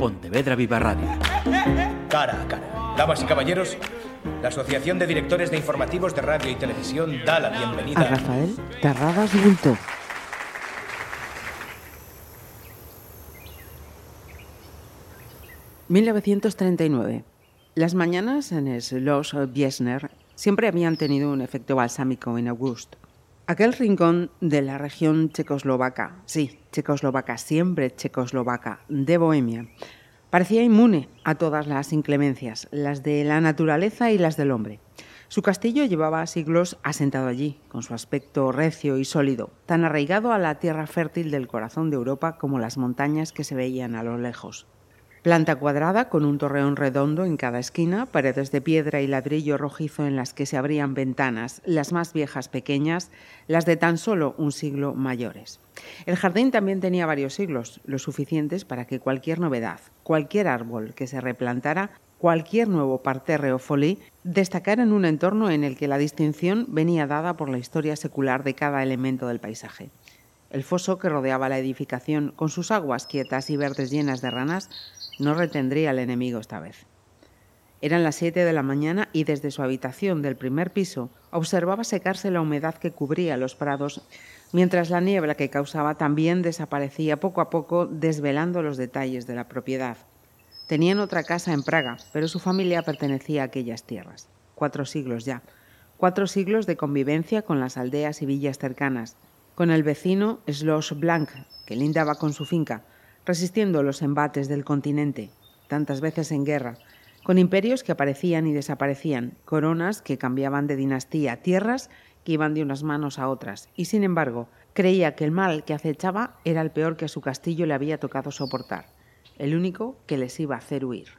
Pontevedra Viva Radio. Cara a cara. Damas y caballeros, la Asociación de Directores de Informativos de Radio y Televisión da la bienvenida a Rafael Tarradas Bulto. ...1939... Las mañanas en Los Biesner siempre habían tenido un efecto balsámico en August. Aquel rincón de la región checoslovaca, sí, checoslovaca, siempre checoslovaca, de Bohemia, parecía inmune a todas las inclemencias, las de la naturaleza y las del hombre. Su castillo llevaba siglos asentado allí, con su aspecto recio y sólido, tan arraigado a la tierra fértil del corazón de Europa como las montañas que se veían a lo lejos. Planta cuadrada con un torreón redondo en cada esquina, paredes de piedra y ladrillo rojizo en las que se abrían ventanas, las más viejas pequeñas, las de tan solo un siglo mayores. El jardín también tenía varios siglos, lo suficientes para que cualquier novedad, cualquier árbol que se replantara, cualquier nuevo parterre o folí, destacara en un entorno en el que la distinción venía dada por la historia secular de cada elemento del paisaje. El foso que rodeaba la edificación, con sus aguas quietas y verdes llenas de ranas, no retendría al enemigo esta vez. Eran las siete de la mañana y desde su habitación del primer piso observaba secarse la humedad que cubría los prados, mientras la niebla que causaba también desaparecía poco a poco, desvelando los detalles de la propiedad. Tenían otra casa en Praga, pero su familia pertenecía a aquellas tierras. Cuatro siglos ya. Cuatro siglos de convivencia con las aldeas y villas cercanas, con el vecino Schloss Blanc, que lindaba con su finca, resistiendo los embates del continente, tantas veces en guerra, con imperios que aparecían y desaparecían, coronas que cambiaban de dinastía, tierras que iban de unas manos a otras, y sin embargo creía que el mal que acechaba era el peor que a su castillo le había tocado soportar, el único que les iba a hacer huir.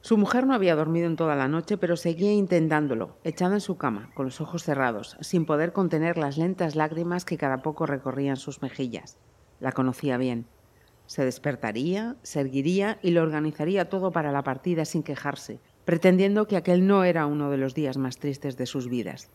Su mujer no había dormido en toda la noche, pero seguía intentándolo, echada en su cama, con los ojos cerrados, sin poder contener las lentas lágrimas que cada poco recorrían sus mejillas. La conocía bien. Se despertaría, se erguiría y lo organizaría todo para la partida sin quejarse, pretendiendo que aquel no era uno de los días más tristes de sus vidas.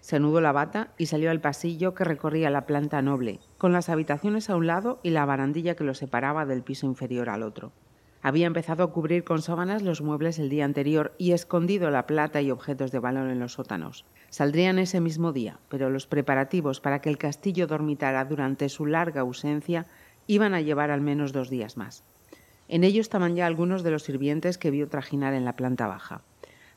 Se anudó la bata y salió al pasillo que recorría la planta noble, con las habitaciones a un lado y la barandilla que lo separaba del piso inferior al otro. Había empezado a cubrir con sábanas los muebles el día anterior y escondido la plata y objetos de valor en los sótanos. Saldrían ese mismo día, pero los preparativos para que el castillo dormitara durante su larga ausencia iban a llevar al menos dos días más. En ello estaban ya algunos de los sirvientes que vio trajinar en la planta baja.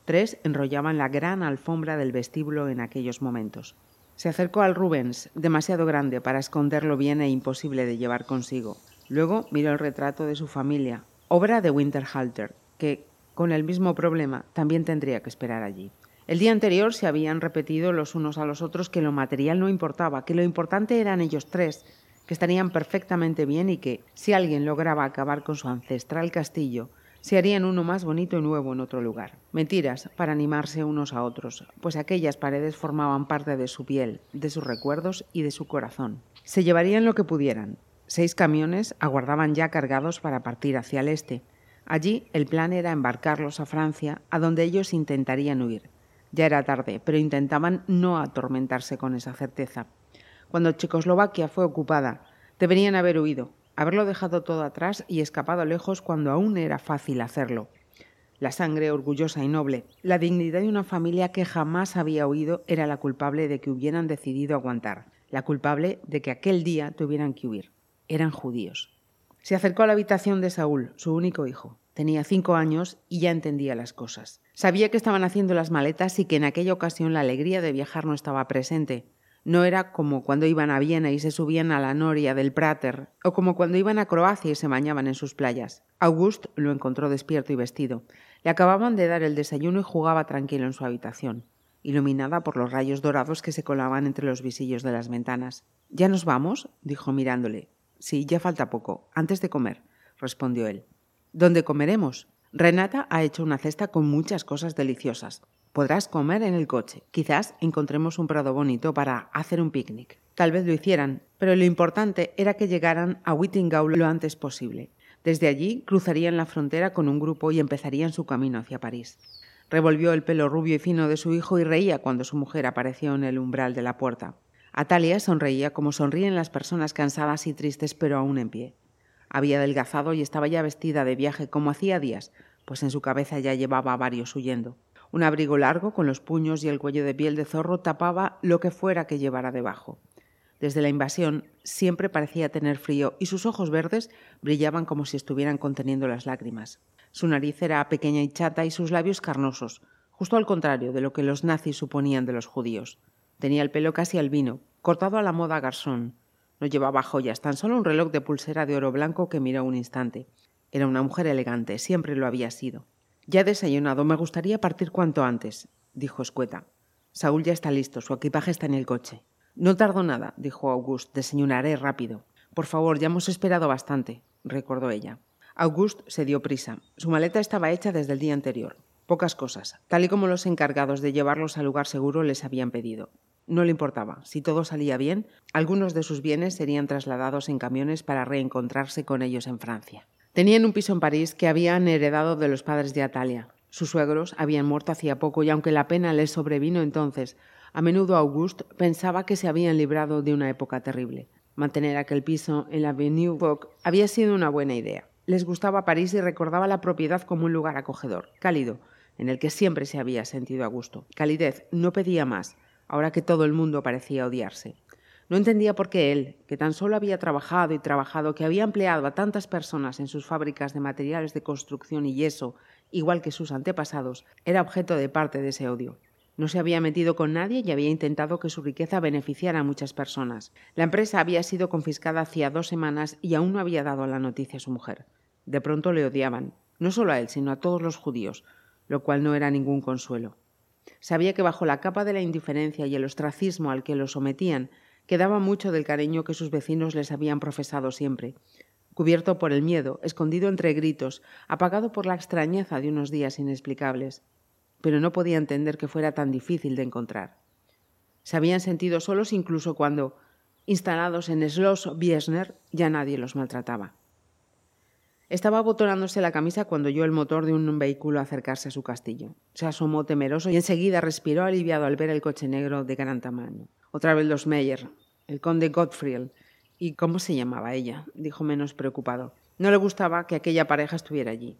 Tres enrollaban la gran alfombra del vestíbulo en aquellos momentos. Se acercó al Rubens, demasiado grande para esconderlo bien e imposible de llevar consigo. Luego miró el retrato de su familia, obra de Winterhalter, que, con el mismo problema, también tendría que esperar allí. El día anterior se habían repetido los unos a los otros que lo material no importaba, que lo importante eran ellos tres, que estarían perfectamente bien y que, si alguien lograba acabar con su ancestral castillo, se harían uno más bonito y nuevo en otro lugar. Mentiras para animarse unos a otros, pues aquellas paredes formaban parte de su piel, de sus recuerdos y de su corazón. Se llevarían lo que pudieran. Seis camiones aguardaban ya cargados para partir hacia el este. Allí el plan era embarcarlos a Francia, a donde ellos intentarían huir. Ya era tarde, pero intentaban no atormentarse con esa certeza. Cuando Checoslovaquia fue ocupada, deberían haber huido, haberlo dejado todo atrás y escapado lejos cuando aún era fácil hacerlo. La sangre orgullosa y noble, la dignidad de una familia que jamás había huido era la culpable de que hubieran decidido aguantar, la culpable de que aquel día tuvieran que huir. Eran judíos. Se acercó a la habitación de Saúl, su único hijo. Tenía cinco años y ya entendía las cosas. Sabía que estaban haciendo las maletas y que en aquella ocasión la alegría de viajar no estaba presente, no era como cuando iban a Viena y se subían a la noria del Prater, o como cuando iban a Croacia y se bañaban en sus playas. August lo encontró despierto y vestido. Le acababan de dar el desayuno y jugaba tranquilo en su habitación, iluminada por los rayos dorados que se colaban entre los visillos de las ventanas. ¿Ya nos vamos? dijo mirándole. Sí, ya falta poco, antes de comer, respondió él. ¿Dónde comeremos? Renata ha hecho una cesta con muchas cosas deliciosas. Podrás comer en el coche. Quizás encontremos un prado bonito para hacer un picnic. Tal vez lo hicieran, pero lo importante era que llegaran a Whittingau lo antes posible. Desde allí cruzarían la frontera con un grupo y empezarían su camino hacia París. Revolvió el pelo rubio y fino de su hijo y reía cuando su mujer apareció en el umbral de la puerta. Atalia sonreía como sonríen las personas cansadas y tristes pero aún en pie. Había adelgazado y estaba ya vestida de viaje como hacía días, pues en su cabeza ya llevaba varios huyendo. Un abrigo largo con los puños y el cuello de piel de zorro tapaba lo que fuera que llevara debajo. Desde la invasión siempre parecía tener frío y sus ojos verdes brillaban como si estuvieran conteniendo las lágrimas. Su nariz era pequeña y chata y sus labios carnosos, justo al contrario de lo que los nazis suponían de los judíos. Tenía el pelo casi albino, cortado a la moda garzón. No llevaba joyas, tan solo un reloj de pulsera de oro blanco que miró un instante. Era una mujer elegante, siempre lo había sido. Ya desayunado, me gustaría partir cuanto antes, dijo escueta. Saúl ya está listo, su equipaje está en el coche. No tardo nada, dijo August, desayunaré rápido. Por favor, ya hemos esperado bastante, recordó ella. August se dio prisa. Su maleta estaba hecha desde el día anterior. Pocas cosas, tal y como los encargados de llevarlos al lugar seguro les habían pedido. No le importaba. Si todo salía bien, algunos de sus bienes serían trasladados en camiones para reencontrarse con ellos en Francia. Tenían un piso en París que habían heredado de los padres de Atalia. Sus suegros habían muerto hacía poco y aunque la pena les sobrevino entonces, a menudo Auguste pensaba que se habían librado de una época terrible. Mantener aquel piso en la Avenue Vogue había sido una buena idea. Les gustaba París y recordaba la propiedad como un lugar acogedor, cálido, en el que siempre se había sentido a gusto. Calidez no pedía más, ahora que todo el mundo parecía odiarse. No entendía por qué él, que tan solo había trabajado y trabajado, que había empleado a tantas personas en sus fábricas de materiales de construcción y yeso, igual que sus antepasados, era objeto de parte de ese odio. No se había metido con nadie y había intentado que su riqueza beneficiara a muchas personas. La empresa había sido confiscada hacía dos semanas y aún no había dado la noticia a su mujer. De pronto le odiaban, no solo a él, sino a todos los judíos, lo cual no era ningún consuelo. Sabía que bajo la capa de la indiferencia y el ostracismo al que lo sometían quedaba mucho del cariño que sus vecinos les habían profesado siempre, cubierto por el miedo, escondido entre gritos, apagado por la extrañeza de unos días inexplicables. Pero no podía entender que fuera tan difícil de encontrar. Se habían sentido solos incluso cuando, instalados en Schloss Biesner, ya nadie los maltrataba. Estaba abotonándose la camisa cuando oyó el motor de un vehículo acercarse a su castillo. Se asomó temeroso y enseguida respiró aliviado al ver el coche negro de gran tamaño. Otra vez los Meyer, el conde Gottfried. ¿Y cómo se llamaba ella? dijo menos preocupado. No le gustaba que aquella pareja estuviera allí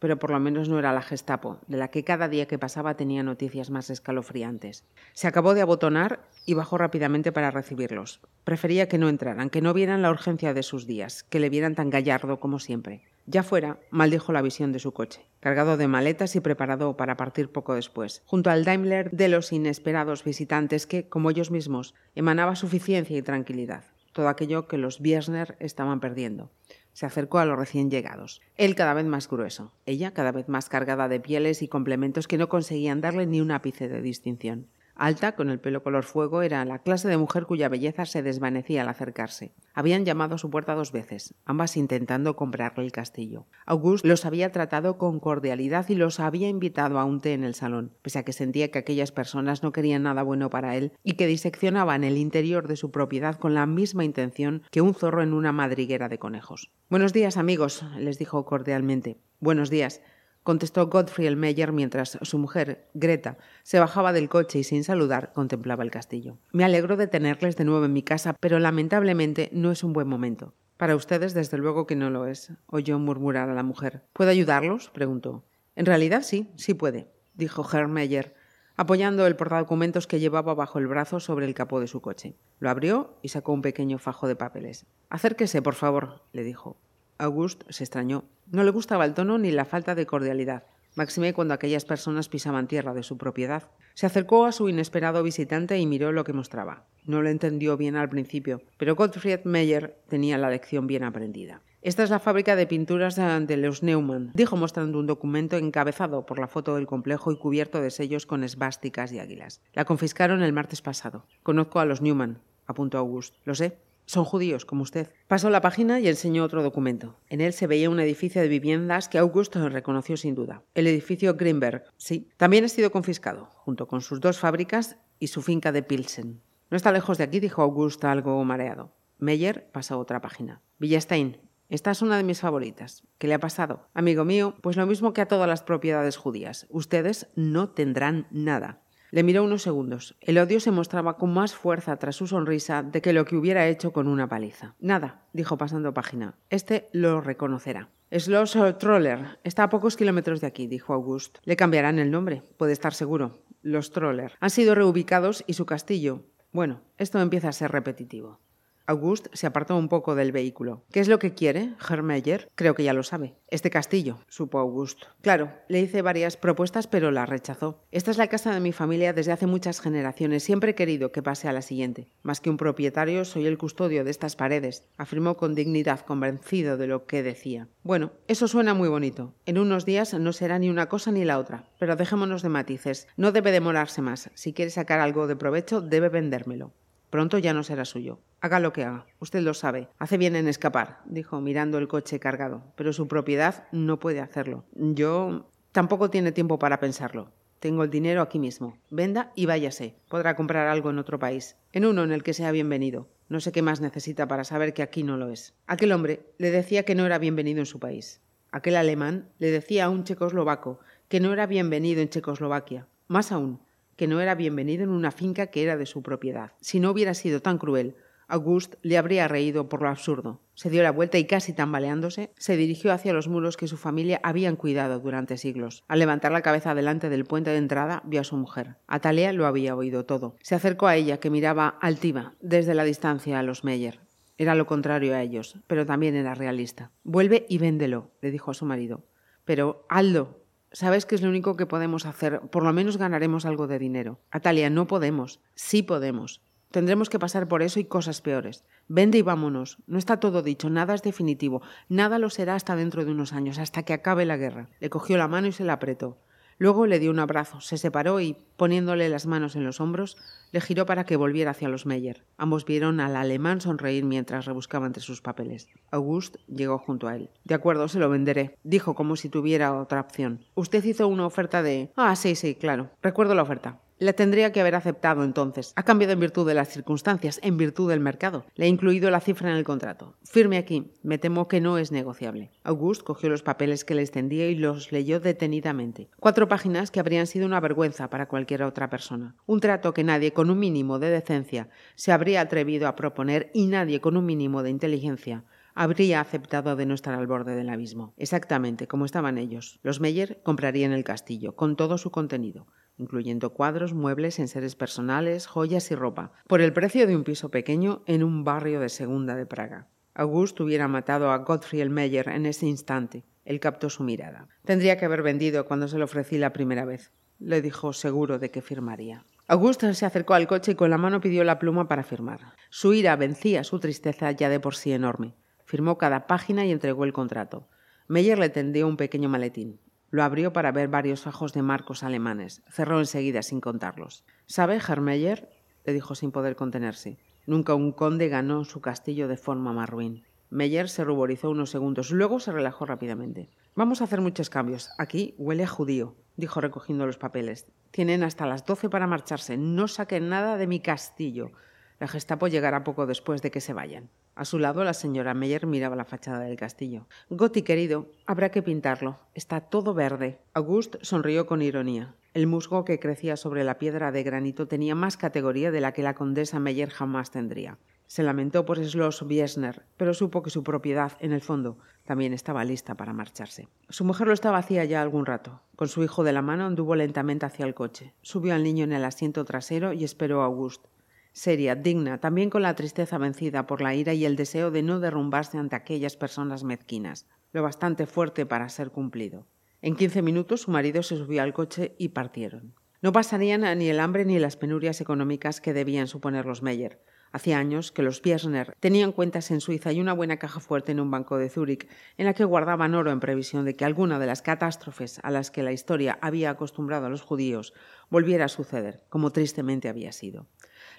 pero por lo menos no era la Gestapo, de la que cada día que pasaba tenía noticias más escalofriantes. Se acabó de abotonar y bajó rápidamente para recibirlos. Prefería que no entraran, que no vieran la urgencia de sus días, que le vieran tan gallardo como siempre. Ya fuera, maldijo la visión de su coche, cargado de maletas y preparado para partir poco después, junto al Daimler de los inesperados visitantes que, como ellos mismos, emanaba suficiencia y tranquilidad, todo aquello que los Biesner estaban perdiendo. Se acercó a los recién llegados. Él cada vez más grueso, ella cada vez más cargada de pieles y complementos que no conseguían darle ni un ápice de distinción. Alta, con el pelo color fuego, era la clase de mujer cuya belleza se desvanecía al acercarse. Habían llamado a su puerta dos veces, ambas intentando comprarle el castillo. Auguste los había tratado con cordialidad y los había invitado a un té en el salón, pese a que sentía que aquellas personas no querían nada bueno para él y que diseccionaban el interior de su propiedad con la misma intención que un zorro en una madriguera de conejos. Buenos días, amigos, les dijo cordialmente. Buenos días contestó Godfrey Meyer mientras su mujer, Greta, se bajaba del coche y sin saludar contemplaba el castillo. Me alegro de tenerles de nuevo en mi casa, pero lamentablemente no es un buen momento. Para ustedes, desde luego que no lo es, oyó murmurar a la mujer. ¿Puedo ayudarlos? preguntó. En realidad sí, sí puede, dijo Herr Meyer, apoyando el portadocumentos que llevaba bajo el brazo sobre el capó de su coche. Lo abrió y sacó un pequeño fajo de papeles. Acérquese, por favor, le dijo. Auguste se extrañó. No le gustaba el tono ni la falta de cordialidad, máxime cuando aquellas personas pisaban tierra de su propiedad. Se acercó a su inesperado visitante y miró lo que mostraba. No lo entendió bien al principio, pero Gottfried Meyer tenía la lección bien aprendida. Esta es la fábrica de pinturas de los Neumann, dijo mostrando un documento encabezado por la foto del complejo y cubierto de sellos con esvásticas y águilas. La confiscaron el martes pasado. Conozco a los Neumann, apuntó August. Lo sé. Son judíos, como usted. Pasó la página y enseñó otro documento. En él se veía un edificio de viviendas que Augusto reconoció sin duda. El edificio Greenberg, sí. También ha sido confiscado, junto con sus dos fábricas y su finca de Pilsen. No está lejos de aquí, dijo Augusto algo mareado. Meyer pasó otra página. Villastein. Esta es una de mis favoritas. ¿Qué le ha pasado? Amigo mío, pues lo mismo que a todas las propiedades judías. Ustedes no tendrán nada. Le miró unos segundos. El odio se mostraba con más fuerza tras su sonrisa de que lo que hubiera hecho con una paliza. Nada, dijo pasando página. Este lo reconocerá. Schloss Troller. Está a pocos kilómetros de aquí, dijo August. Le cambiarán el nombre, puede estar seguro. Los Troller. Han sido reubicados y su castillo. Bueno, esto empieza a ser repetitivo. August se apartó un poco del vehículo. ¿Qué es lo que quiere, Hermeyer? Creo que ya lo sabe. Este castillo, supo August. Claro, le hice varias propuestas, pero la rechazó. Esta es la casa de mi familia desde hace muchas generaciones. Siempre he querido que pase a la siguiente. Más que un propietario, soy el custodio de estas paredes, afirmó con dignidad, convencido de lo que decía. Bueno, eso suena muy bonito. En unos días no será ni una cosa ni la otra. Pero dejémonos de matices. No debe demorarse más. Si quiere sacar algo de provecho, debe vendérmelo. Pronto ya no será suyo. Haga lo que haga. Usted lo sabe. Hace bien en escapar, dijo mirando el coche cargado. Pero su propiedad no puede hacerlo. Yo tampoco tiene tiempo para pensarlo. Tengo el dinero aquí mismo. Venda y váyase. Podrá comprar algo en otro país. En uno en el que sea bienvenido. No sé qué más necesita para saber que aquí no lo es. Aquel hombre le decía que no era bienvenido en su país. Aquel alemán le decía a un checoslovaco que no era bienvenido en Checoslovaquia. Más aún, que no era bienvenido en una finca que era de su propiedad. Si no hubiera sido tan cruel, August le habría reído por lo absurdo. Se dio la vuelta y casi tambaleándose, se dirigió hacia los muros que su familia habían cuidado durante siglos. Al levantar la cabeza delante del puente de entrada, vio a su mujer. Atalia lo había oído todo. Se acercó a ella, que miraba altiva, desde la distancia a los Meyer. Era lo contrario a ellos, pero también era realista. Vuelve y véndelo, le dijo a su marido. Pero, Aldo, Sabes que es lo único que podemos hacer. Por lo menos ganaremos algo de dinero. Atalia, no podemos. Sí podemos. Tendremos que pasar por eso y cosas peores. Vende y vámonos. No está todo dicho, nada es definitivo. Nada lo será hasta dentro de unos años, hasta que acabe la guerra. Le cogió la mano y se la apretó. Luego le dio un abrazo, se separó y, poniéndole las manos en los hombros, le giró para que volviera hacia los Meyer. Ambos vieron al alemán sonreír mientras rebuscaba entre sus papeles. August llegó junto a él. De acuerdo, se lo venderé, dijo como si tuviera otra opción. Usted hizo una oferta de... Ah, sí, sí, claro. Recuerdo la oferta. La tendría que haber aceptado entonces. Ha cambiado en virtud de las circunstancias, en virtud del mercado. Le he incluido la cifra en el contrato. Firme aquí. Me temo que no es negociable. August cogió los papeles que le extendía y los leyó detenidamente. Cuatro páginas que habrían sido una vergüenza para cualquier otra persona. Un trato que nadie con un mínimo de decencia se habría atrevido a proponer y nadie con un mínimo de inteligencia habría aceptado de no estar al borde del abismo. Exactamente como estaban ellos. Los Meyer comprarían el castillo, con todo su contenido incluyendo cuadros, muebles, enseres personales, joyas y ropa, por el precio de un piso pequeño en un barrio de segunda de Praga. August hubiera matado a Gottfried Meyer en ese instante. Él captó su mirada. Tendría que haber vendido cuando se lo ofrecí la primera vez. Le dijo seguro de que firmaría. August se acercó al coche y con la mano pidió la pluma para firmar. Su ira vencía su tristeza ya de por sí enorme. Firmó cada página y entregó el contrato. Meyer le tendió un pequeño maletín. Lo abrió para ver varios fajos de marcos alemanes. Cerró enseguida sin contarlos. ¿Sabe, Hermeyer? le dijo sin poder contenerse. Nunca un conde ganó su castillo de forma más ruin. Meyer se ruborizó unos segundos, luego se relajó rápidamente. Vamos a hacer muchos cambios. Aquí huele a judío, dijo recogiendo los papeles. Tienen hasta las doce para marcharse. No saquen nada de mi castillo. La Gestapo llegará poco después de que se vayan. A su lado, la señora Meyer miraba la fachada del castillo. Gotti, querido, habrá que pintarlo. Está todo verde. August sonrió con ironía. El musgo que crecía sobre la piedra de granito tenía más categoría de la que la condesa Meyer jamás tendría. Se lamentó por Schloss Biesner, pero supo que su propiedad, en el fondo, también estaba lista para marcharse. Su mujer lo estaba hacía ya algún rato. Con su hijo de la mano anduvo lentamente hacia el coche. Subió al niño en el asiento trasero y esperó a August seria, digna, también con la tristeza vencida por la ira y el deseo de no derrumbarse ante aquellas personas mezquinas, lo bastante fuerte para ser cumplido. En quince minutos su marido se subió al coche y partieron. No pasarían ni el hambre ni las penurias económicas que debían suponer los Meyer. Hacía años que los Biesner tenían cuentas en Suiza y una buena caja fuerte en un banco de Zúrich, en la que guardaban oro en previsión de que alguna de las catástrofes a las que la historia había acostumbrado a los judíos volviera a suceder, como tristemente había sido.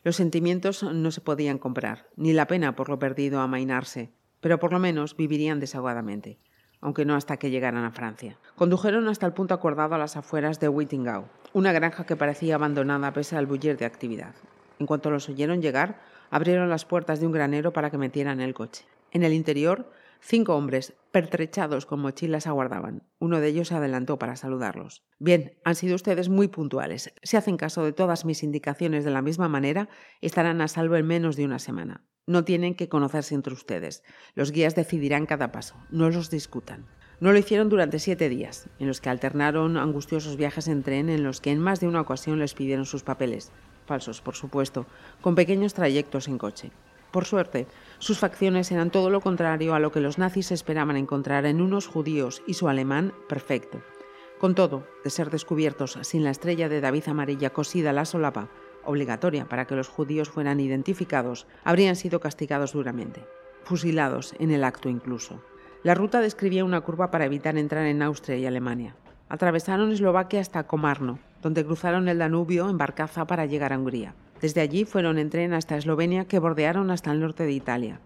Los sentimientos no se podían comprar, ni la pena por lo perdido amainarse, pero por lo menos vivirían desahogadamente, aunque no hasta que llegaran a Francia. Condujeron hasta el punto acordado a las afueras de Wittingau, una granja que parecía abandonada pese al bullir de actividad. En cuanto los oyeron llegar, abrieron las puertas de un granero para que metieran el coche. En el interior Cinco hombres, pertrechados con mochilas, aguardaban. Uno de ellos se adelantó para saludarlos. Bien, han sido ustedes muy puntuales. Si hacen caso de todas mis indicaciones de la misma manera, estarán a salvo en menos de una semana. No tienen que conocerse entre ustedes. Los guías decidirán cada paso. No los discutan. No lo hicieron durante siete días, en los que alternaron angustiosos viajes en tren en los que en más de una ocasión les pidieron sus papeles, falsos por supuesto, con pequeños trayectos en coche. Por suerte, sus facciones eran todo lo contrario a lo que los nazis esperaban encontrar en unos judíos y su alemán perfecto. Con todo, de ser descubiertos sin la estrella de David amarilla cosida a la solapa, obligatoria para que los judíos fueran identificados, habrían sido castigados duramente, fusilados en el acto incluso. La ruta describía una curva para evitar entrar en Austria y Alemania. Atravesaron Eslovaquia hasta Komarno, donde cruzaron el Danubio en barcaza para llegar a Hungría. Desde allí fueron en tren hasta Eslovenia, que bordearon hasta el norte de Italia.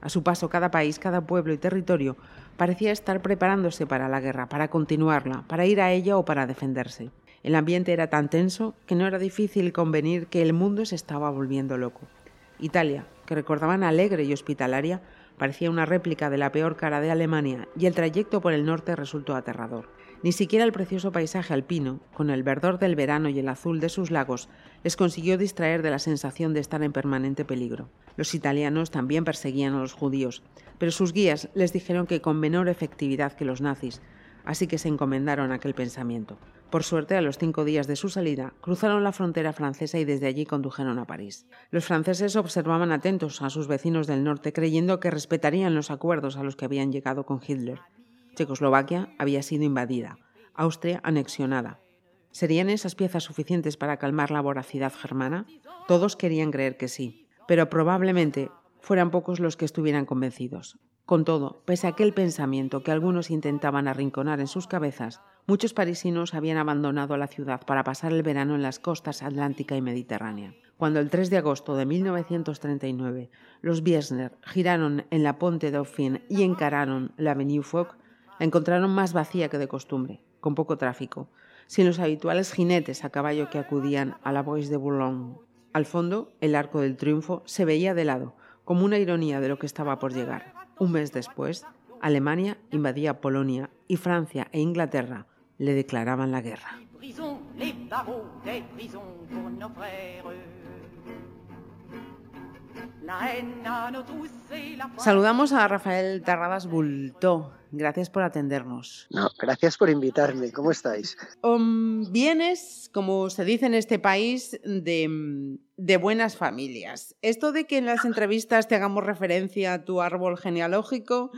A su paso, cada país, cada pueblo y territorio parecía estar preparándose para la guerra, para continuarla, para ir a ella o para defenderse. El ambiente era tan tenso que no era difícil convenir que el mundo se estaba volviendo loco. Italia, que recordaban alegre y hospitalaria, Parecía una réplica de la peor cara de Alemania y el trayecto por el norte resultó aterrador. Ni siquiera el precioso paisaje alpino, con el verdor del verano y el azul de sus lagos, les consiguió distraer de la sensación de estar en permanente peligro. Los italianos también perseguían a los judíos, pero sus guías les dijeron que con menor efectividad que los nazis, así que se encomendaron a aquel pensamiento. Por suerte, a los cinco días de su salida, cruzaron la frontera francesa y desde allí condujeron a París. Los franceses observaban atentos a sus vecinos del norte, creyendo que respetarían los acuerdos a los que habían llegado con Hitler. Checoslovaquia había sido invadida, Austria anexionada. ¿Serían esas piezas suficientes para calmar la voracidad germana? Todos querían creer que sí, pero probablemente fueran pocos los que estuvieran convencidos. Con todo, pese a aquel pensamiento que algunos intentaban arrinconar en sus cabezas, muchos parisinos habían abandonado la ciudad para pasar el verano en las costas atlántica y mediterránea. Cuando el 3 de agosto de 1939 los Biesner giraron en la Ponte Dauphine y encararon la Avenue Foch, la encontraron más vacía que de costumbre, con poco tráfico, sin los habituales jinetes a caballo que acudían a la Bois de Boulogne. Al fondo, el Arco del Triunfo se veía de lado, como una ironía de lo que estaba por llegar. Un mes después, Alemania invadía Polonia y Francia e Inglaterra le declaraban la guerra. Saludamos a Rafael Tarradas Bultó. Gracias por atendernos. No, gracias por invitarme. ¿Cómo estáis? Um, vienes, como se dice en este país, de, de, buenas familias. Esto de que en las entrevistas te hagamos referencia a tu árbol genealógico,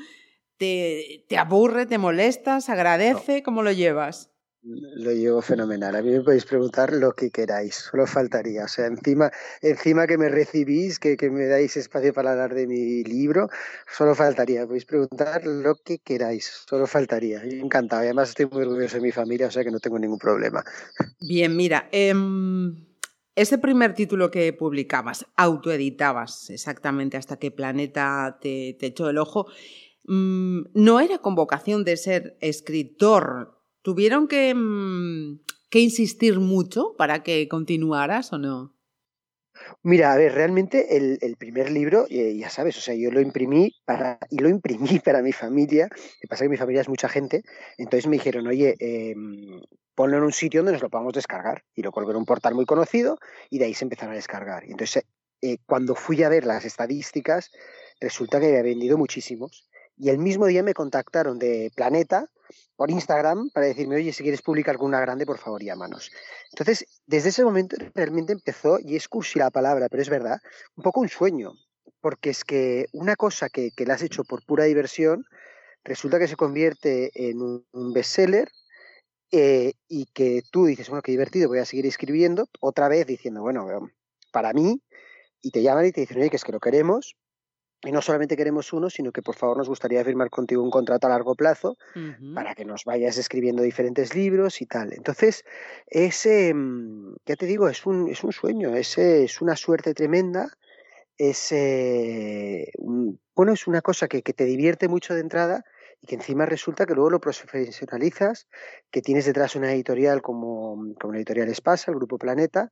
¿te, te aburre, te molestas, agradece? ¿Cómo lo llevas? Lo llevo fenomenal. A mí me podéis preguntar lo que queráis, solo faltaría. O sea, encima, encima que me recibís, que, que me dais espacio para hablar de mi libro, solo faltaría. Podéis preguntar lo que queráis, solo faltaría. Encantado. además estoy muy orgulloso de mi familia, o sea que no tengo ningún problema. Bien, mira, eh, ese primer título que publicabas, autoeditabas exactamente hasta que Planeta te, te echó el ojo, mmm, no era con vocación de ser escritor ¿Tuvieron que, mm, que insistir mucho para que continuaras o no? Mira, a ver, realmente el, el primer libro, eh, ya sabes, o sea, yo lo imprimí para, y lo imprimí para mi familia, que pasa que mi familia es mucha gente, entonces me dijeron, oye, eh, ponlo en un sitio donde nos lo podamos descargar, y lo colgué en un portal muy conocido, y de ahí se empezaron a descargar. Y entonces, eh, cuando fui a ver las estadísticas, resulta que había vendido muchísimos, y el mismo día me contactaron de Planeta, por Instagram para decirme, oye, si quieres publicar con una grande, por favor, llámanos. Entonces, desde ese momento realmente empezó, y es cursi la palabra, pero es verdad, un poco un sueño, porque es que una cosa que, que la has hecho por pura diversión, resulta que se convierte en un bestseller eh, y que tú dices, bueno, qué divertido, voy a seguir escribiendo, otra vez diciendo, bueno, para mí, y te llaman y te dicen, oye, que es que lo queremos, y no solamente queremos uno, sino que por favor nos gustaría firmar contigo un contrato a largo plazo para que nos vayas escribiendo diferentes libros y tal. Entonces, ese, mm, ya te digo, es un, es un sueño, ese, es una suerte tremenda, es, eh, un, bueno, es una cosa que, que te divierte mucho de entrada y que encima resulta que luego lo profesionalizas, que tienes detrás una editorial como, como la editorial Espasa, el Grupo Planeta,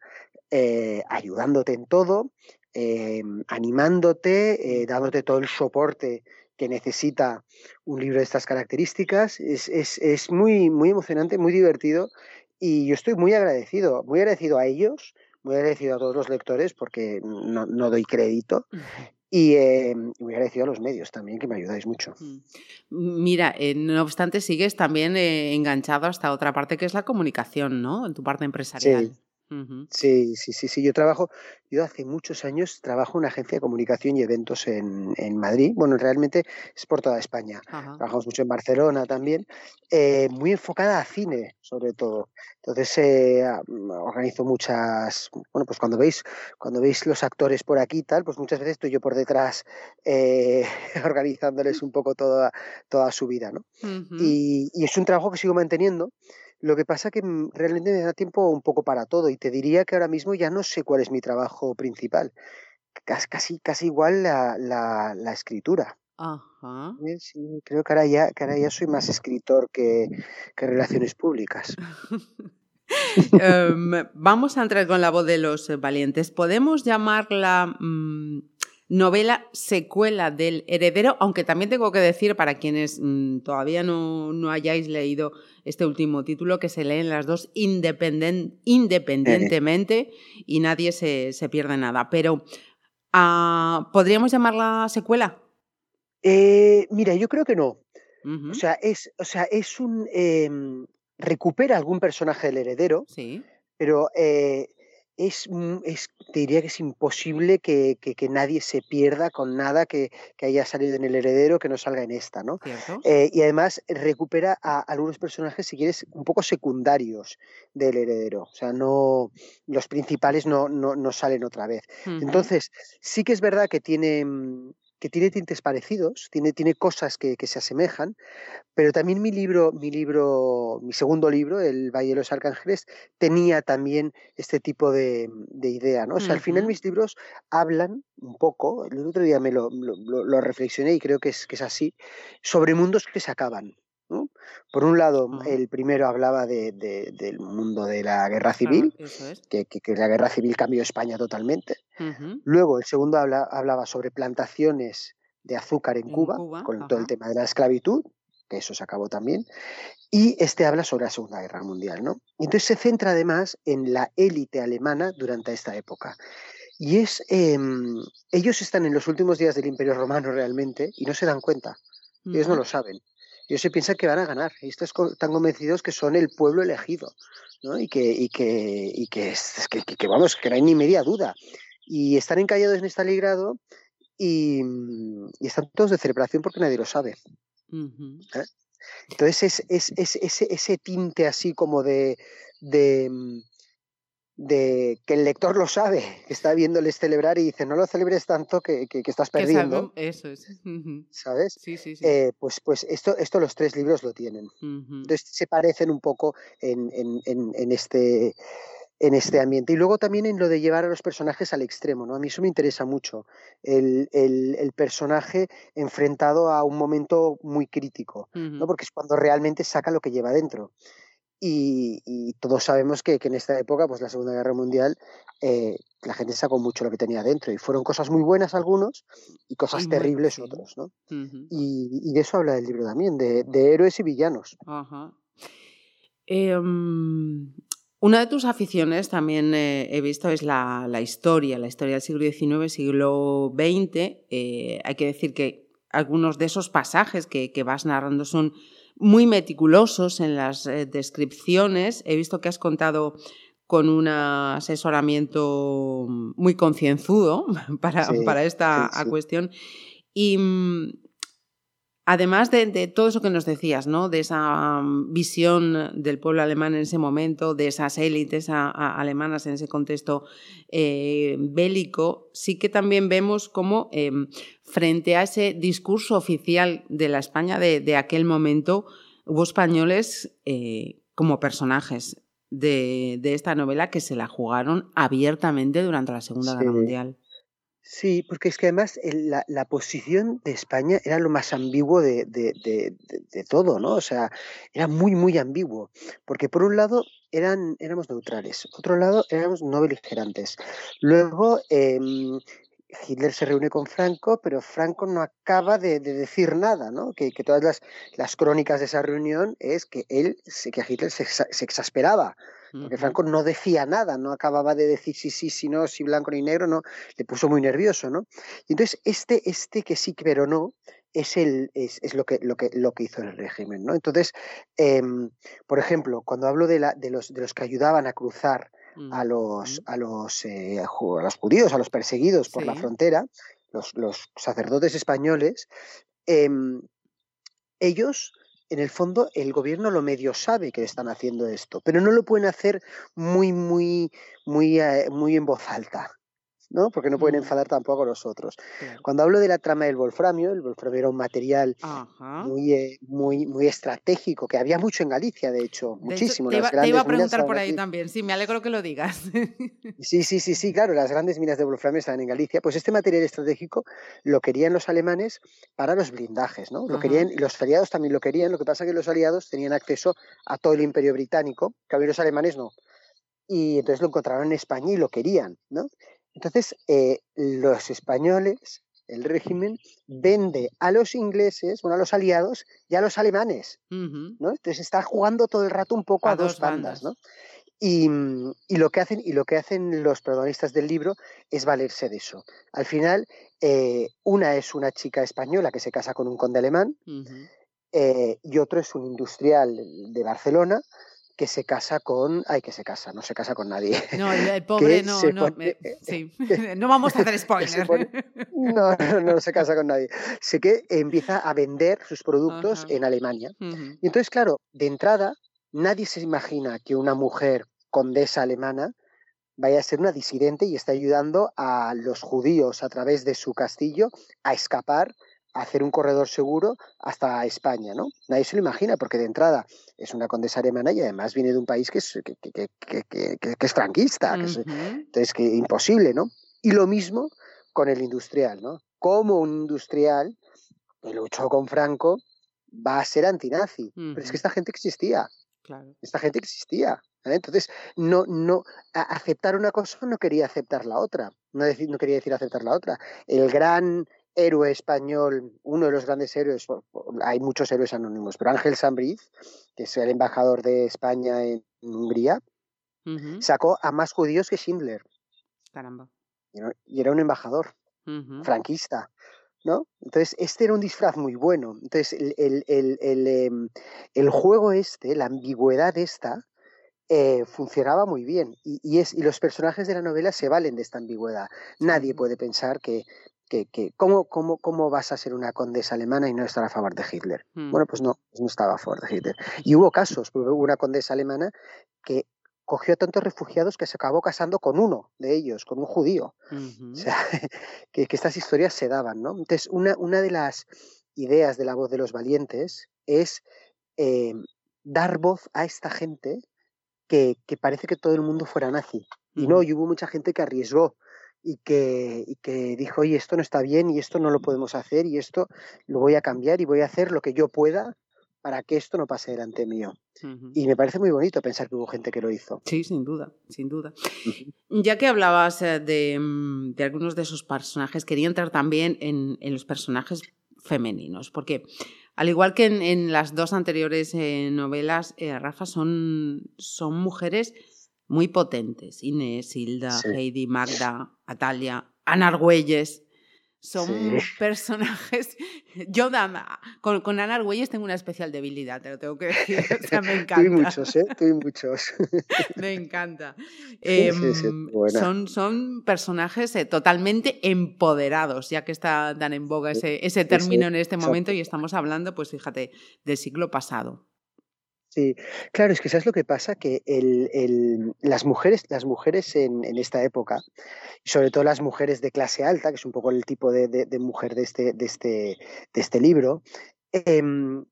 eh, ayudándote en todo, eh, animándote, eh, dándote todo el soporte que necesita un libro de estas características. Es, es, es, muy, muy emocionante, muy divertido y yo estoy muy agradecido, muy agradecido a ellos, muy agradecido a todos los lectores porque no, no doy crédito. Y eh, muy agradecido a los medios también, que me ayudáis mucho. Mm. Mira, eh, no obstante, sigues también eh, enganchado hasta otra parte que es la comunicación, ¿no? En tu parte empresarial. Sí, sí, sí, sí. Yo trabajo, yo hace muchos años trabajo en una agencia de comunicación y eventos en, en Madrid. Bueno, realmente es por toda España. Trabajamos mucho en Barcelona también, eh, muy enfocada a cine, sobre todo. Entonces eh, organizo muchas, bueno, pues cuando veis, cuando veis los actores por aquí y tal, pues muchas veces estoy yo por detrás eh, organizándoles un poco toda, toda su vida, ¿no? y, y es un trabajo que sigo manteniendo lo que pasa que mm, realmente me da tiempo un poco para todo y te diría que ahora mismo ya no sé cuál es mi trabajo principal. Casi, casi igual la, la, escritura. Ajá. Eh, sí, creo que ahora, ya, que ahora ya soy más escritor que, que relaciones públicas. Em, vamos a entrar con la voz de los valientes. ¿Podemos llamarla mm, novela secuela del heredero? Aunque también tengo que decir, para quienes mm, todavía no, no hayáis leído este último título, que se leen las dos independientemente y nadie se, pierde nada. Pero, ah, ¿podríamos llamarla secuela? Eh, mira, yo creo que no. O sea, es, o sea, es un. Em, recupera algún personaje del heredero, sí. pero eh, es, es, te diría que es imposible que, que, nadie se pierda con nada que, que, haya salido en el heredero que no salga en esta, ¿no? Eh, y además recupera a, algunos personajes, si quieres, un poco secundarios del heredero. O sea, no los principales no, no, no salen otra vez. Entonces, sí que es verdad que tiene, mm, que tiene tintes parecidos, tiene, tiene cosas que, se asemejan, pero también mi libro, mi libro, mi segundo libro, El Valle de los Arcángeles, tenía también este tipo de, idea, ¿no? O sea, al final mis libros hablan un poco, el otro día me lo, lo, reflexioné y creo que es, que es así, sobre mundos que se acaban. Por un lado, el primero hablaba del mundo de la guerra civil, que, la guerra civil cambió España totalmente. Luego, el segundo hablaba sobre plantaciones de azúcar en, Cuba, con todo el tema de la esclavitud, que eso se acabó también. Y este habla sobre la Segunda Guerra Mundial. ¿no? entonces se centra además en la élite alemana durante esta época. Y es, em, ellos están en los últimos días del Imperio Romano realmente y no se dan cuenta. Ellos no lo saben ellos se piensan que van a ganar. Y están convencidos que son el pueblo elegido, ¿no? Y que, y que, y que, que, vamos, que no hay ni media duda. Y están encallados en Stalingrado y, y están todos de celebración porque nadie lo sabe. ¿eh? Entonces es, es, ese, ese, tinte así como de, de, de que el lector lo sabe, que está viéndoles celebrar y dice, no lo celebres tanto que, que, estás perdiendo. eso es. ¿Sabes? Sí, sí, sí. Eh, pues, pues esto, esto los tres libros lo tienen. Entonces se parecen un poco en, en, en, este en este ambiente. Y luego también en lo de llevar a los personajes al extremo, ¿no? A mí eso me interesa mucho, el, el, el personaje enfrentado a un momento muy crítico, ¿no? Porque es cuando realmente saca lo que lleva dentro. Y, todos sabemos que, en esta época, pues la Segunda Guerra Mundial, eh, la gente sacó mucho lo que tenía dentro. Y fueron cosas muy buenas algunos y cosas terribles otros, ¿no? y, de eso habla el libro también, de, héroes y villanos. Em, una de tus aficiones también eh, he visto es la, historia, la historia del siglo XIX, siglo XX. Eh, hay que decir que algunos de esos pasajes que vas narrando son muy meticulosos en las eh, descripciones. He visto que has contado con un asesoramiento muy concienzudo para, para esta cuestión. Y mm, además de, todo eso que nos decías, ¿no? de esa mm, visión del pueblo alemán en ese momento, de esas élites alemanas en ese contexto eh, bélico, sí que también vemos cómo em, frente a ese discurso oficial de la España de, aquel momento, hubo españoles eh, como personajes de, esta novela que se la jugaron abiertamente durante la Segunda Guerra Mundial. Sí, porque es que además la, posición de España era lo más ambiguo de, todo, ¿no? O sea, era muy, muy ambiguo. Porque por un lado eran, éramos neutrales, otro lado éramos no beligerantes. Luego, em, Hitler se reúne con Franco, pero Franco no acaba de, decir nada, ¿no? Que, todas las, las, crónicas de esa reunión es que él, que Hitler se, exasperaba, porque Franco no decía nada, no acababa de decir sí, sí, sí, no, si blanco ni negro, no, le puso muy nervioso, ¿no? Y entonces este, este que sí, pero no, es, el, es, es, lo, que, lo, que, lo que hizo el régimen, ¿no? Entonces, em, por ejemplo, cuando hablo de, la, de, los, de los que ayudaban a cruzar a los, a los, eh, a los judíos, a los perseguidos por la frontera, los, los sacerdotes españoles, em, ellos en el fondo el gobierno lo medio sabe que están haciendo esto, pero no lo pueden hacer muy, muy, muy, eh, muy en voz alta. ¿No? Porque no pueden enfadar tampoco a los otros. Cuando hablo de la trama del wolframio, el wolframio era un material muy, eh, muy, muy estratégico, que había mucho en Galicia, de hecho, muchísimo. te, iba, a preguntar por ahí también, sí, me alegro que lo digas. Sí, sí, sí, sí, claro, las grandes minas de wolframio están en Galicia. Pues este material estratégico lo querían los alemanes para los blindajes, ¿no? Lo querían, los aliados también lo querían, lo que pasa es que los aliados tenían acceso a todo el imperio británico, que a los alemanes no y entonces lo encontraron en España y lo querían, ¿no? Entonces, eh, los españoles, el régimen, vende a los ingleses, bueno, a los aliados y a los alemanes, ¿no? Entonces está jugando todo el rato un poco a, dos, bandas, ¿no? Y, lo que hacen, y lo que hacen los protagonistas del libro es valerse de eso. Al final, eh, una es una chica española que se casa con un conde alemán, eh, y otro es un industrial de Barcelona que se casa con. Ay, que se casa, no se casa con nadie. No, el, pobre no, no, sí. no vamos a hacer spoiler. no, no, no, se casa con nadie. Sé que empieza a vender sus productos en Alemania. Y entonces, claro, de entrada, nadie se imagina que una mujer condesa alemana vaya a ser una disidente y está ayudando a los judíos a través de su castillo a escapar hacer un corredor seguro hasta España, ¿no? Nadie se lo imagina, porque de entrada es una condesa alemana y además viene de un país que es, que, es franquista, entonces que imposible, ¿no? Y lo mismo con el industrial, ¿no? Como un industrial que luchó con Franco va a ser antinazi, pero es que esta gente existía, esta gente existía. Entonces, no, no, aceptar una cosa no quería aceptar la otra, no, decir, no quería decir aceptar la otra. El gran héroe español, uno de los grandes héroes, hay muchos héroes anónimos, pero Ángel Sambriz, que es el embajador de España en Hungría, sacó a más judíos que Schindler. Caramba. Y era un embajador franquista. ¿No? Entonces, este era un disfraz muy bueno. Entonces, el, el, el, em, el juego este, la ambigüedad esta, eh, funcionaba muy bien. Y, y, es, y los personajes de la novela se valen de esta ambigüedad. Nadie puede pensar que que, ¿cómo, cómo, ¿cómo, vas a ser una condesa alemana y no estar a favor de Hitler? Hmm. Bueno, pues no, pues no estaba a favor de Hitler. Y hubo casos, hubo una condesa alemana que cogió a tantos refugiados que se acabó casando con uno de ellos, con un judío. O sea, que, estas historias se daban, ¿no? Entonces, una, una de las ideas de la voz de los valientes es eh, dar voz a esta gente que, que, parece que todo el mundo fuera nazi. Y no, y hubo mucha gente que arriesgó y que, y que dijo, oye, esto no está bien y esto no lo podemos hacer y esto lo voy a cambiar y voy a hacer lo que yo pueda para que esto no pase delante mío. Y me parece muy bonito pensar que hubo gente que lo hizo. Sí, sin duda, sin duda. Ya que hablabas eh, de, mm, de, algunos de esos personajes, quería entrar también en, en los personajes femeninos, porque al igual que en, en las dos anteriores eh, novelas, eh, Rafa, son, son mujeres muy potentes. Inés, Hilda, Heidi, Magda, Atalia, Ana Argüelles. Son personajes. Yo, con, con Ana Argüelles tengo una especial debilidad, te lo tengo que decir. O sea, me encanta. Tuve muchos, ¿eh? Tuve muchos. me encanta. Em, son, son personajes eh, totalmente empoderados, ya que está tan en boga ese, ese término en este momento y estamos hablando, pues fíjate, del siglo pasado. Sí, claro, es que ¿sabes lo que pasa? Que el, las mujeres, las mujeres en, esta época, sobre todo las mujeres de clase alta, que es un poco el tipo de, mujer de este, de este, de este libro, em,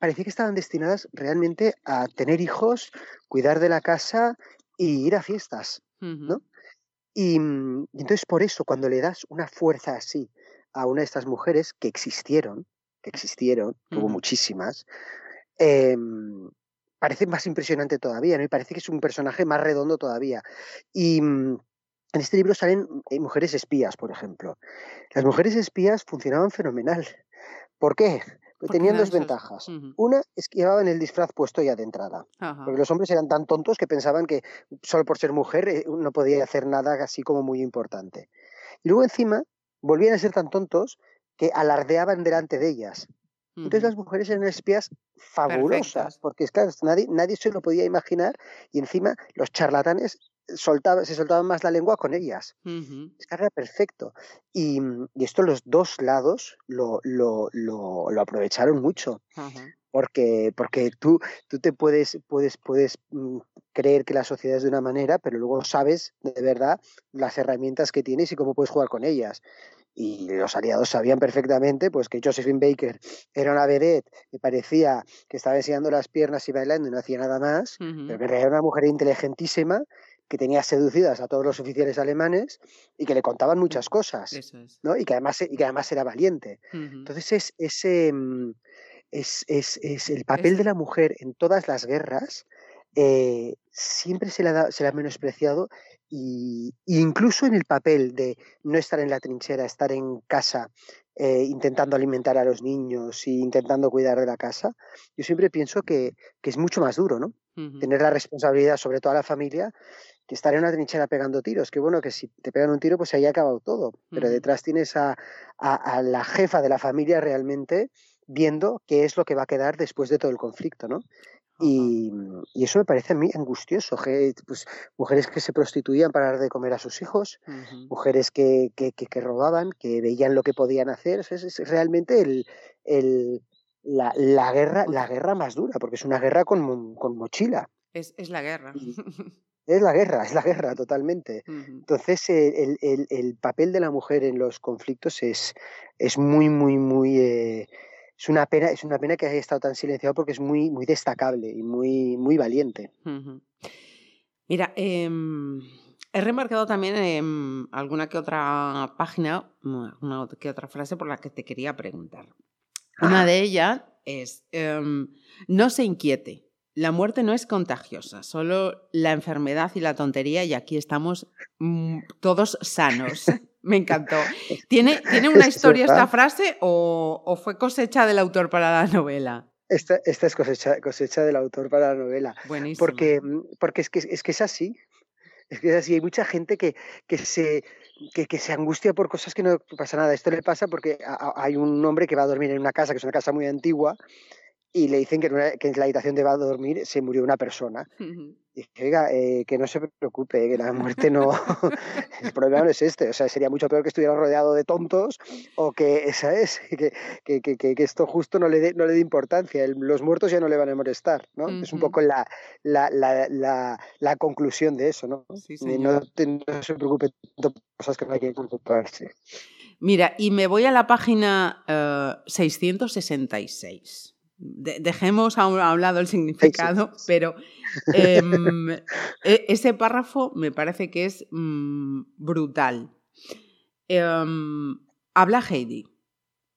parecía que estaban destinadas realmente a tener hijos, cuidar de la casa y ir a fiestas, ¿no? Y, entonces por eso, cuando le das una fuerza así a una de estas mujeres que existieron, que existieron, hubo muchísimas, eh, parece más impresionante todavía, ¿no? Y parece que es un personaje más redondo todavía. Y, mm, en este libro salen eh, mujeres espías, por ejemplo. Las mujeres espías funcionaban fenomenal. ¿Por qué? tenían dos ventajas. Una es que llevaban el disfraz puesto ya de entrada. Porque los hombres eran tan tontos que pensaban que solo por ser mujer eh, no podía hacer nada así como muy importante. Y luego encima volvían a ser tan tontos que alardeaban delante de ellas. Entonces las mujeres eran espías fabulosas, porque es claro, nadie, nadie se lo podía imaginar y encima los charlatanes soltaba, se soltaban más la lengua con ellas. Es que era perfecto. Y, y, esto los dos lados lo, lo, lo, lo aprovecharon mucho. Porque, porque tú, tú te puedes, puedes, puedes mm, creer que la sociedad es de una manera, pero luego sabes de verdad las herramientas que tienes y cómo puedes jugar con ellas y los aliados sabían perfectamente pues que Josephine Baker era una vedette que parecía que estaba enseñando las piernas y bailando y no hacía nada más, pero que era una mujer inteligentísima que tenía seducidas a todos los oficiales alemanes y que le contaban muchas cosas, ¿no? Y que además y que además era valiente. Entonces es ese mm, es, es, es, el papel de la mujer en todas las guerras eh, siempre se le, ha, se le ha menospreciado y, incluso en el papel de no estar en la trinchera, estar en casa eh, intentando alimentar a los niños y intentando cuidar de la casa, yo siempre pienso que, que es mucho más duro, ¿no? Tener la responsabilidad sobre toda la familia que estar en una trinchera pegando tiros. Que bueno, que si te pegan un tiro, pues ahí ha acabado todo. Pero detrás tienes a, a, la jefa de la familia realmente viendo qué es lo que va a quedar después de todo el conflicto, ¿no? Y, eso me parece a mí angustioso. pues, mujeres que se prostituían para dar de comer a sus hijos, mujeres que, que, que, robaban, que veían lo que podían hacer. Es, realmente el, el, la, la, guerra, la guerra más dura, porque es una guerra con, con mochila. Es, es la guerra. Es la guerra, es la guerra totalmente. Entonces, el, el, el, papel de la mujer en los conflictos es, es muy, muy, muy... Eh, es una pena, es una pena que haya estado tan silenciado porque es muy, muy destacable y muy, muy valiente. Mira, em, he remarcado también en alguna que otra página, una que otra frase por la que te quería preguntar. Una ah. de ellas es, em, no se inquiete, la muerte no es contagiosa, solo la enfermedad y la tontería y aquí estamos mm, todos sanos. Me encantó. ¿Tiene, ¿tiene una historia esta frase o, fue cosecha del autor para la novela? Esta, esta es cosecha, cosecha, del autor para la novela. Buenísimo. Porque, porque es, que, es que es así. Es que es así. Hay mucha gente que, que se, que, que, se angustia por cosas que no pasa nada. Esto le pasa porque hay un hombre que va a dormir en una casa, que es una casa muy antigua, y le dicen que en, que en la habitación de va a dormir se murió una persona. Y oiga, eh, que no se preocupe, que la muerte no. el problema no es este. O sea, sería mucho peor que estuviera rodeado de tontos o que, ¿sabes? Que, que, que, que esto justo no le dé no le dé importancia. los muertos ya no le van a molestar, ¿no? Es un poco la, la, la, la, conclusión de eso, ¿no? no, no, se preocupe por cosas que no hay que preocuparse. Mira, y me voy a la página 666. Dejemos a un, lado el significado, pero em, e, ese párrafo me parece que es mm, brutal. Em, habla Heidi.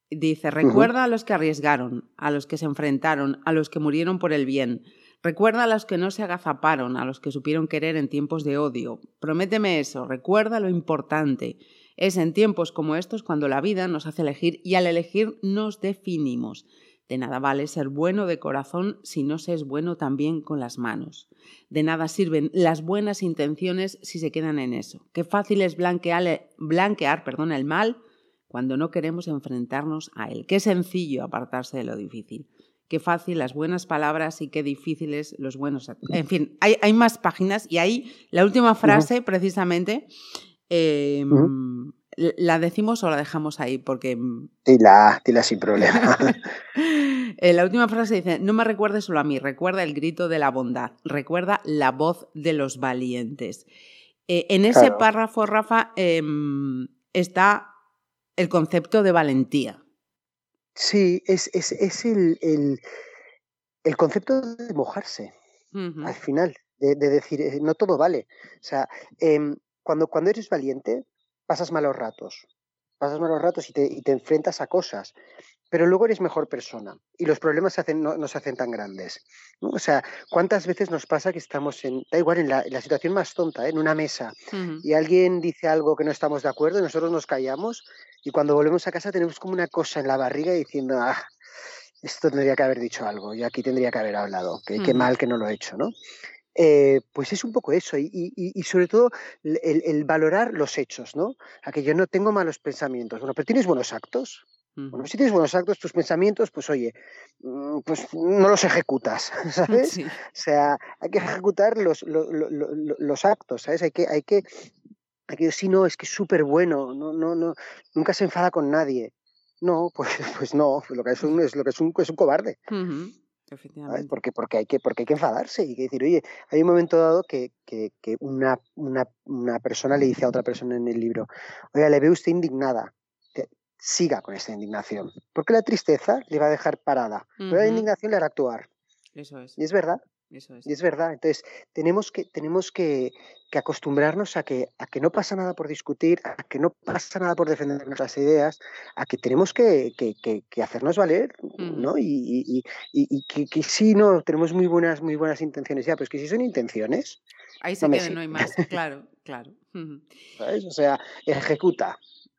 Dice, recuerda a los que arriesgaron, a los que se enfrentaron, a los que murieron por el bien. Recuerda a los que no se agazaparon, a los que supieron querer en tiempos de odio. Prométeme eso, recuerda lo importante. Es en tiempos como estos cuando la vida nos hace elegir y al elegir nos definimos. De nada vale ser bueno de corazón si no se es bueno también con las manos. De nada sirven las buenas intenciones si se quedan en eso. Qué fácil es blanquear, blanquear perdón, el mal cuando no queremos enfrentarnos a él. Qué sencillo apartarse de lo difícil. Qué fácil las buenas palabras y qué difíciles los buenos. En fin, hay, hay más páginas y ahí la última frase, precisamente, em, ¿La decimos o la dejamos ahí? Porque... Mm, dila, dila sin problema. Eh, la última frase dice, no me recuerdes solo a mí, recuerda el grito de la bondad, recuerda la voz de los valientes. Eh, en ese párrafo, Rafa, em, está el concepto de valentía. Sí, es, el, el, concepto de mojarse, al final, de, decir, eh, no todo vale. O sea, em, cuando, cuando eres valiente, pasas malos ratos. Pasas malos ratos y te, y te enfrentas a cosas pero luego eres mejor persona y los problemas se hacen, no, se hacen tan grandes. O sea, ¿cuántas veces nos pasa que estamos en, da igual, en la, situación más tonta, ¿eh? en una mesa, y alguien dice algo que no estamos de acuerdo y nosotros nos callamos y cuando volvemos a casa tenemos como una cosa en la barriga diciendo, ah, esto tendría que haber dicho algo y aquí tendría que haber hablado, qué mal que no lo he hecho, ¿no? Eh, pues es un poco eso y, sobre todo el, valorar los hechos, ¿no? A que yo no tengo malos pensamientos, bueno, pero tienes buenos actos. Bueno, si tienes buenos actos, tus pensamientos, pues oye, mm, pues no los ejecutas, ¿sabes? O sea, hay que ejecutar los, los, actos, ¿sabes? Hay que, hay que, hay que si no, es que es súper bueno, no, no, no, nunca se enfada con nadie. No, pues, pues no, lo que es un, es lo que es un, es un cobarde. Porque, porque, hay que, porque hay que enfadarse y que decir, oye, hay un momento dado que, que, que una, una, una, persona le dice a otra persona en el libro, oye, le ve usted indignada, siga con esta indignación, porque la tristeza le va a dejar parada, pero la indignación le hará actuar. Eso es. Y es verdad. Eso es. Y es verdad. Entonces, tenemos que, tenemos que, que, acostumbrarnos a que, a que no pasa nada por discutir, a que no pasa nada por defender nuestras ideas, a que tenemos que, que hacernos valer, ¿no? Y, y, y, que, sí, no, tenemos muy buenas, muy buenas intenciones ya, pero que si son intenciones. Ahí se no no hay más, claro, claro. ¿Sabes? O sea, ejecuta.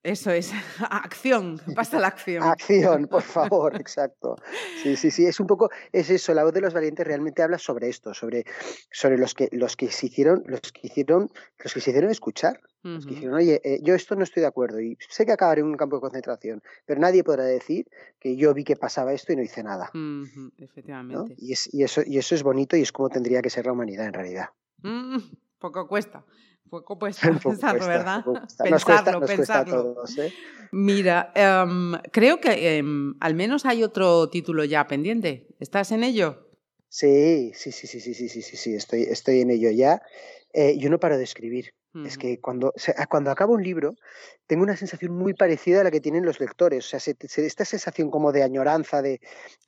Eso es, acción, pasa la acción. Acción, por favor, exacto. Sí, sí, sí, es un poco, es eso, la voz de los valientes realmente habla sobre esto, sobre, sobre los que los que se hicieron, los que hicieron, los que se hicieron escuchar. Los que dijeron, oye, eh, yo esto no estoy de acuerdo y sé que acabaré en un campo de concentración, pero nadie podrá decir que yo vi que pasaba esto y no hice nada. Efectivamente. Y, es, y, eso, y eso es bonito y es como tendría que ser la humanidad en realidad. Mm, poco cuesta. Poco pues pensarlo, ¿verdad? Pensarlo, pensarlo. ¿eh? Mira, em, creo que em, al menos hay otro título ya pendiente. ¿Estás en ello? Sí, sí, sí, sí, sí, sí, sí, sí, estoy, estoy en ello ya. Eh, yo no paro de escribir. Es que cuando, cuando acabo un libro, tengo una sensación muy parecida a la que tienen los lectores. O sea, esta sensación como de añoraña, de.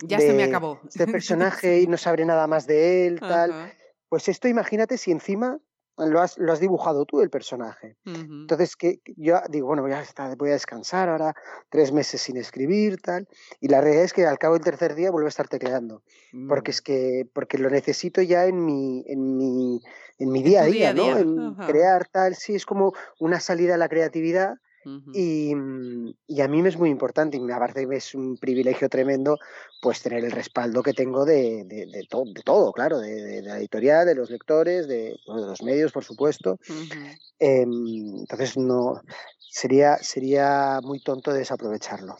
Ya se me acabó. Este personaje y no sabré nada más de él, tal. Pues esto, imagínate si encima lo has, lo has dibujado tú el personaje. Entonces, que yo digo, bueno, ya está, voy a descansar ahora, tres meses sin escribir, tal. Y la realidad es que al cabo del tercer día vuelvo a estar tecleando. Porque mm. es que, porque lo necesito ya en mi, en mi, en mi día a día, ¿no? En crear tal, sí, es como una salida a la creatividad y, mm, y, a mí me es muy importante y me parece que es un privilegio tremendo pues tener el respaldo que tengo de, de, de, de todo, claro, de, la editorial, de los lectores, de, los medios, por supuesto. Em, entonces no sería, sería muy tonto desaprovecharlo.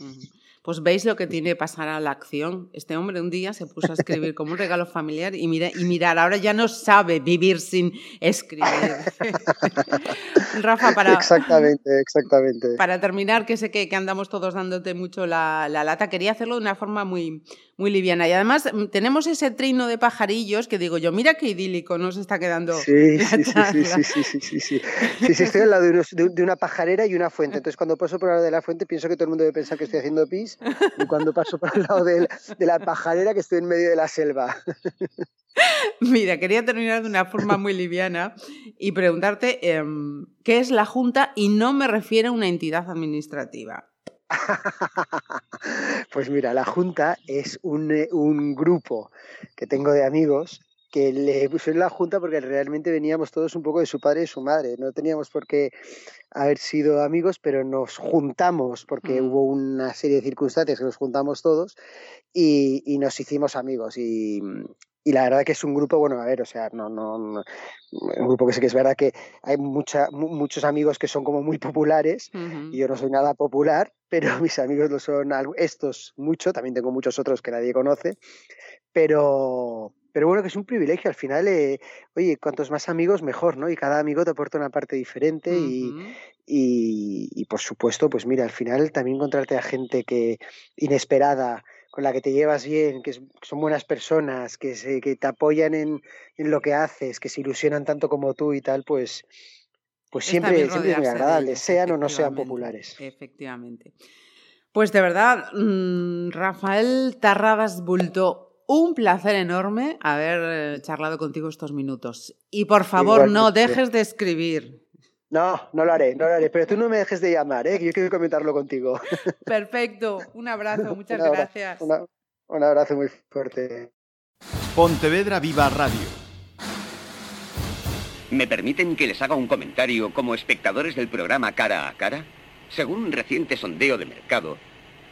Pues veis lo que tiene que pasar a la acción. Este hombre un día se puso a escribir como un regalo familiar y, mira, y mirar, ahora ya no sabe vivir sin escribir. Rafa, para... Exactamente, exactamente. Para terminar, que sé que, que andamos todos dándote mucho la, la, lata, quería hacerlo de una forma muy, muy liviana. Y además mm, tenemos ese trino de pajarillos que digo yo, mira qué idílico nos está quedando. Sí, sí, sí, sí, sí, sí, sí, sí, sí, estoy al lado de, una pajarera y una fuente. Entonces cuando paso por el lado de la fuente pienso que todo el mundo debe pensar que estoy haciendo pis y cuando paso por el lado de, la pajarera que estoy en medio de la selva. Mira, quería terminar de una forma muy liviana y preguntarte em, qué es la Junta y no me refiero a una entidad administrativa. Pues mira, la Junta es un, eh, un grupo que tengo de amigos que le puse en la junta porque realmente veníamos todos un poco de su padre y su madre. No teníamos por qué haber sido amigos, pero nos juntamos porque mm. hubo una serie de circunstancias que nos juntamos todos y, y nos hicimos amigos. Y, y la verdad que es un grupo, bueno, a ver, o sea, no, no, un grupo que sí que es verdad que hay mucha, muchos amigos que son como muy populares y yo no soy nada popular, pero mis amigos lo son estos mucho, también tengo muchos otros que nadie conoce, pero, pero bueno, que es un privilegio. Al final, eh, oye, cuantos más amigos, mejor, ¿no? Y cada amigo te aporta una parte diferente y, y, y, por supuesto, pues mira, al final también encontrarte a gente que inesperada, con la que te llevas bien, que, son buenas personas, que, se, que te apoyan en, en, lo que haces, que se ilusionan tanto como tú y tal, pues, pues siempre, siempre es muy agradable, sean o no sean populares. Efectivamente. Pues de verdad, mm, Rafael Tarradas Bulto, un placer enorme haber eh, charlado contigo estos minutos. Y por favor, no dejes de escribir. No, no lo haré, no lo haré, pero tú no me dejes de llamar, ¿eh? que yo quiero comentarlo contigo. Perfecto, un abrazo, muchas gracias. un abrazo muy fuerte. Pontevedra Viva Radio. ¿Me permiten que les haga un comentario como espectadores del programa Cara a Cara? Según un reciente sondeo de mercado,